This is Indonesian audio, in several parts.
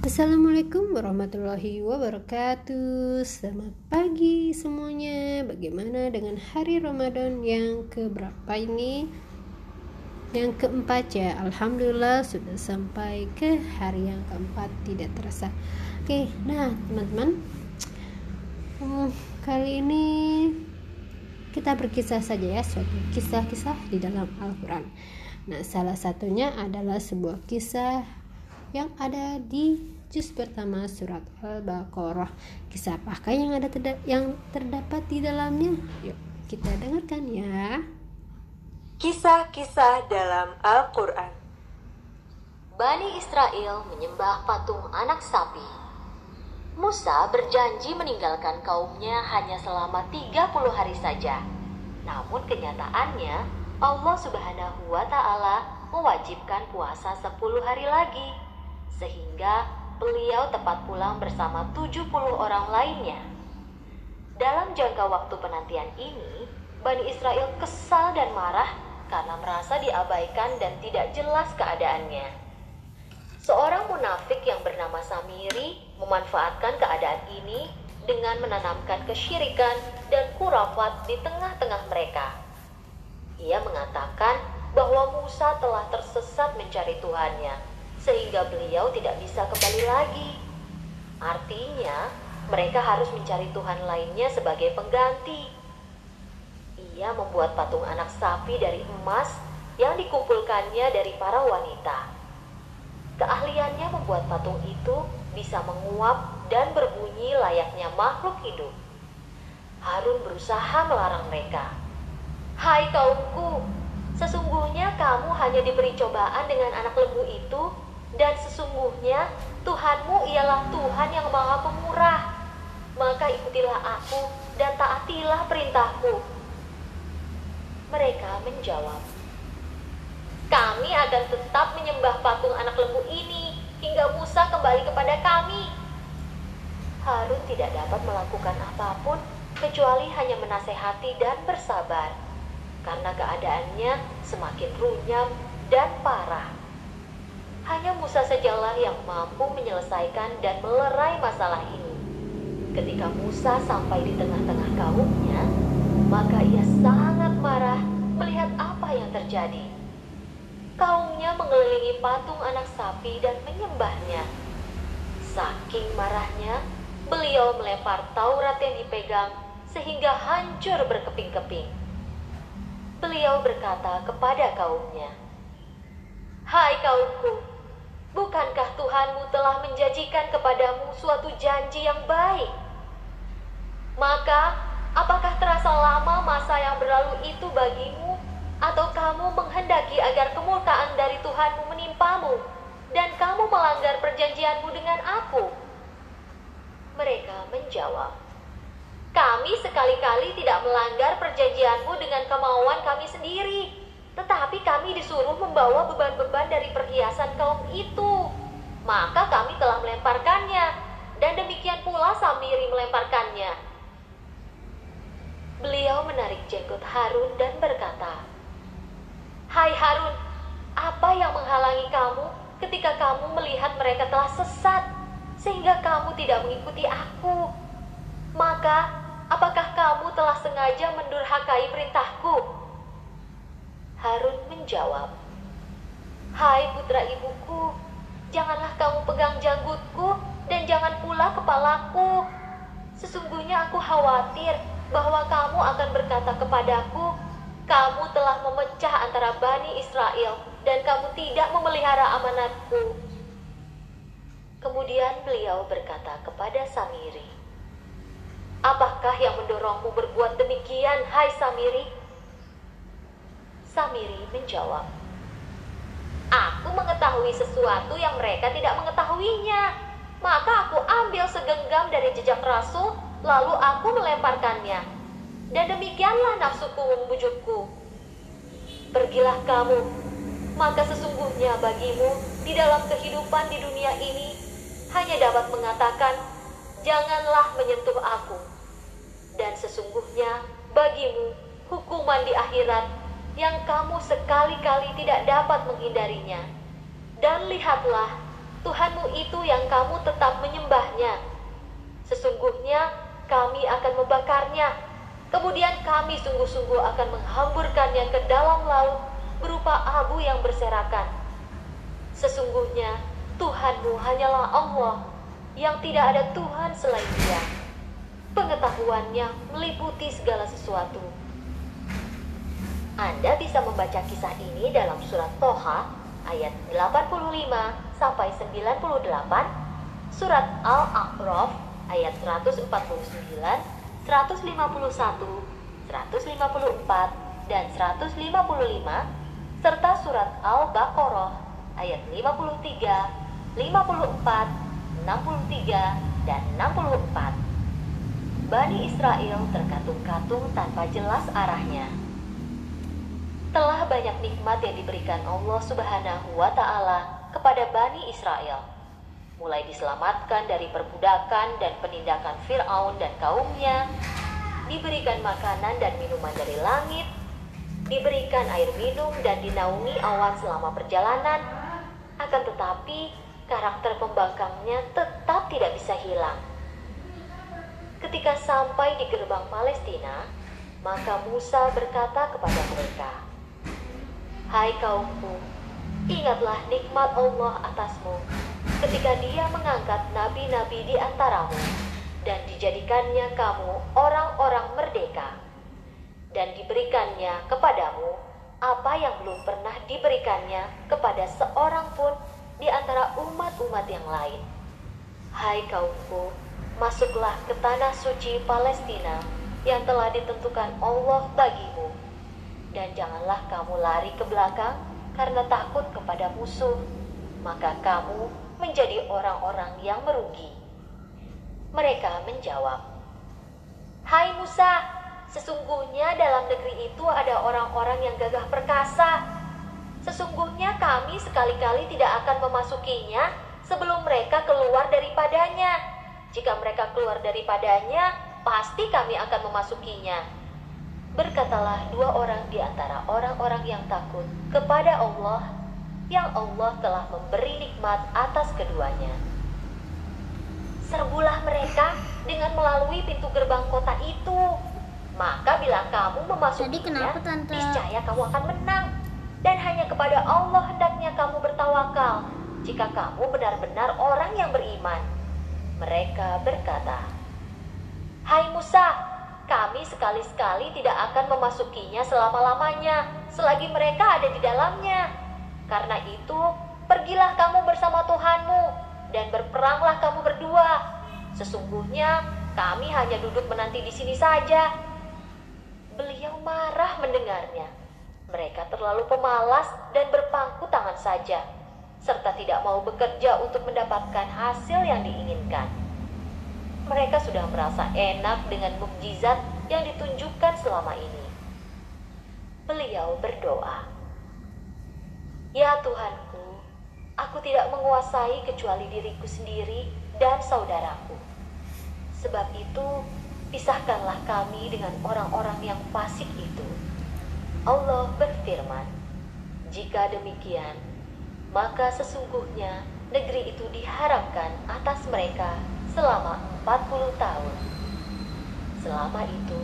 Assalamualaikum warahmatullahi wabarakatuh. Selamat pagi semuanya. Bagaimana dengan hari Ramadan yang keberapa ini? Yang keempat ya Alhamdulillah sudah sampai ke hari yang keempat Tidak terasa. Oke nah teman-teman. Hmm, Kali ini kita berkisah saja ya Suatu kisah-kisah di dalam Al-Quran. Nah salah satunya adalah sebuah kisah yang ada di juz pertama surat Al-Baqarah. Kisah apakah yang ada terda yang terdapat di dalamnya? Yuk, kita dengarkan ya. Kisah-kisah dalam Al-Qur'an. Bani Israel menyembah patung anak sapi. Musa berjanji meninggalkan kaumnya hanya selama 30 hari saja. Namun kenyataannya Allah Subhanahu wa taala mewajibkan puasa 10 hari lagi sehingga beliau tepat pulang bersama 70 orang lainnya. Dalam jangka waktu penantian ini, Bani Israel kesal dan marah karena merasa diabaikan dan tidak jelas keadaannya. Seorang munafik yang bernama Samiri memanfaatkan keadaan ini dengan menanamkan kesyirikan dan kurafat di tengah-tengah mereka. Ia mengatakan bahwa Musa telah tersesat mencari Tuhannya sehingga beliau tidak bisa kembali lagi. Artinya, mereka harus mencari Tuhan lainnya sebagai pengganti. Ia membuat patung anak sapi dari emas yang dikumpulkannya dari para wanita. Keahliannya membuat patung itu bisa menguap dan berbunyi layaknya makhluk hidup. Harun berusaha melarang mereka. Hai kaumku, sesungguhnya kamu hanya diberi cobaan dengan anak lembu itu dan sesungguhnya Tuhanmu ialah Tuhan yang maha pemurah. Maka ikutilah aku dan taatilah perintahku. Mereka menjawab, Kami akan tetap menyembah patung anak lembu ini hingga Musa kembali kepada kami. Harun tidak dapat melakukan apa pun kecuali hanya menasehati dan bersabar karena keadaannya semakin runyam dan parah. Hanya Musa sajalah yang mampu menyelesaikan dan melerai masalah ini. Ketika Musa sampai di tengah-tengah kaumnya, maka ia sangat marah melihat apa yang terjadi. Kaumnya mengelilingi patung anak sapi dan menyembahnya. Saking marahnya, beliau melempar Taurat yang dipegang sehingga hancur berkeping-keping. Beliau berkata kepada kaumnya, "Hai kaumku, Bukankah Tuhanmu telah menjanjikan kepadamu suatu janji yang baik? Maka, apakah terasa lama masa yang berlalu itu bagimu? Atau kamu menghendaki agar kemurkaan dari Tuhanmu menimpamu dan kamu melanggar perjanjianmu dengan aku? Mereka menjawab, kami sekali-kali tidak melanggar perjanjianmu dengan kemauan kami sendiri tetapi kami disuruh membawa beban-beban dari perhiasan kaum itu. Maka kami telah melemparkannya, dan demikian pula Samiri melemparkannya. Beliau menarik jenggot Harun dan berkata, Hai Harun, apa yang menghalangi kamu ketika kamu melihat mereka telah sesat, sehingga kamu tidak mengikuti aku? Maka, apakah kamu telah sengaja mendurhakai perintahku?' Menjawab, Hai putra ibuku, janganlah kamu pegang janggutku dan jangan pula kepalaku. Sesungguhnya aku khawatir bahwa kamu akan berkata kepadaku, kamu telah memecah antara Bani Israel dan kamu tidak memelihara amanatku. Kemudian beliau berkata kepada Samiri, Apakah yang mendorongmu berbuat demikian, hai Samiri? Samiri menjawab, Aku mengetahui sesuatu yang mereka tidak mengetahuinya. Maka aku ambil segenggam dari jejak rasul, lalu aku melemparkannya. Dan demikianlah nafsuku membujukku. Pergilah kamu, maka sesungguhnya bagimu di dalam kehidupan di dunia ini hanya dapat mengatakan, janganlah menyentuh aku. Dan sesungguhnya bagimu hukuman di akhirat yang kamu sekali-kali tidak dapat menghindarinya. Dan lihatlah, Tuhanmu itu yang kamu tetap menyembahnya. Sesungguhnya kami akan membakarnya. Kemudian kami sungguh-sungguh akan menghamburkannya ke dalam laut berupa abu yang berserakan. Sesungguhnya Tuhanmu hanyalah Allah yang tidak ada Tuhan selain Dia. Pengetahuannya meliputi segala sesuatu. Anda bisa membaca kisah ini dalam surat Toha ayat 85 sampai 98, surat Al-A'raf ayat 149, 151, 154 dan 155 serta surat Al-Baqarah ayat 53, 54, 63 dan 64. Bani Israel terkatung-katung tanpa jelas arahnya. Telah banyak nikmat yang diberikan Allah Subhanahu wa Ta'ala kepada Bani Israel, mulai diselamatkan dari perbudakan dan penindakan Firaun dan kaumnya, diberikan makanan dan minuman dari langit, diberikan air minum dan dinaungi awan selama perjalanan. Akan tetapi, karakter pembangkangnya tetap tidak bisa hilang Ketika sampai di gerbang Palestina, maka Musa berkata kepada mereka, Hai kaumku, ingatlah nikmat Allah atasmu ketika dia mengangkat nabi-nabi di antaramu dan dijadikannya kamu orang-orang merdeka dan diberikannya kepadamu apa yang belum pernah diberikannya kepada seorang pun di antara umat-umat yang lain. Hai kaumku, masuklah ke tanah suci Palestina yang telah ditentukan Allah bagimu. Dan janganlah kamu lari ke belakang karena takut kepada musuh, maka kamu menjadi orang-orang yang merugi. Mereka menjawab, Hai Musa, sesungguhnya dalam negeri itu ada orang-orang yang gagah perkasa. Sesungguhnya kami sekali-kali tidak akan memasukinya sebelum mereka keluar daripadanya jika mereka keluar daripadanya, pasti kami akan memasukinya. Berkatalah dua orang di antara orang-orang yang takut kepada Allah, yang Allah telah memberi nikmat atas keduanya. Serbulah mereka dengan melalui pintu gerbang kota itu. Maka bila kamu memasukinya, niscaya kamu akan menang. Dan hanya kepada Allah hendaknya kamu bertawakal jika kamu benar-benar orang yang beriman. Mereka berkata, Hai Musa, kami sekali-sekali tidak akan memasukinya selama-lamanya selagi mereka ada di dalamnya. Karena itu, pergilah kamu bersama Tuhanmu dan berperanglah kamu berdua. Sesungguhnya kami hanya duduk menanti di sini saja. Beliau marah mendengarnya. Mereka terlalu pemalas dan berpangku tangan saja serta tidak mau bekerja untuk mendapatkan hasil yang diinginkan. Mereka sudah merasa enak dengan mukjizat yang ditunjukkan selama ini. Beliau berdoa, "Ya Tuhanku, aku tidak menguasai kecuali diriku sendiri dan saudaraku. Sebab itu, pisahkanlah kami dengan orang-orang yang fasik itu." Allah berfirman, "Jika demikian, maka sesungguhnya negeri itu diharamkan atas mereka selama 40 tahun. Selama itu,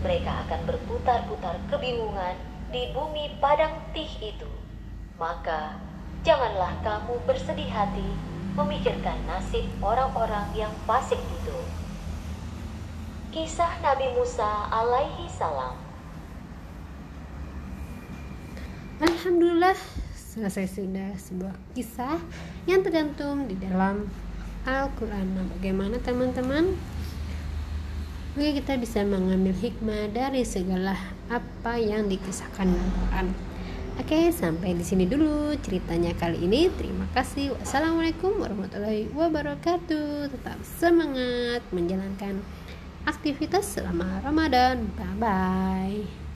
mereka akan berputar-putar kebingungan di bumi padang tih itu. Maka, janganlah kamu bersedih hati memikirkan nasib orang-orang yang fasik itu. Kisah Nabi Musa alaihi salam Alhamdulillah selesai sudah sebuah kisah yang tergantung di dalam Al-Quran nah, bagaimana teman-teman Oke kita bisa mengambil hikmah dari segala apa yang dikisahkan dalam Quran. Oke sampai di sini dulu ceritanya kali ini. Terima kasih. Wassalamualaikum warahmatullahi wabarakatuh. Tetap semangat menjalankan aktivitas selama Ramadan. Bye bye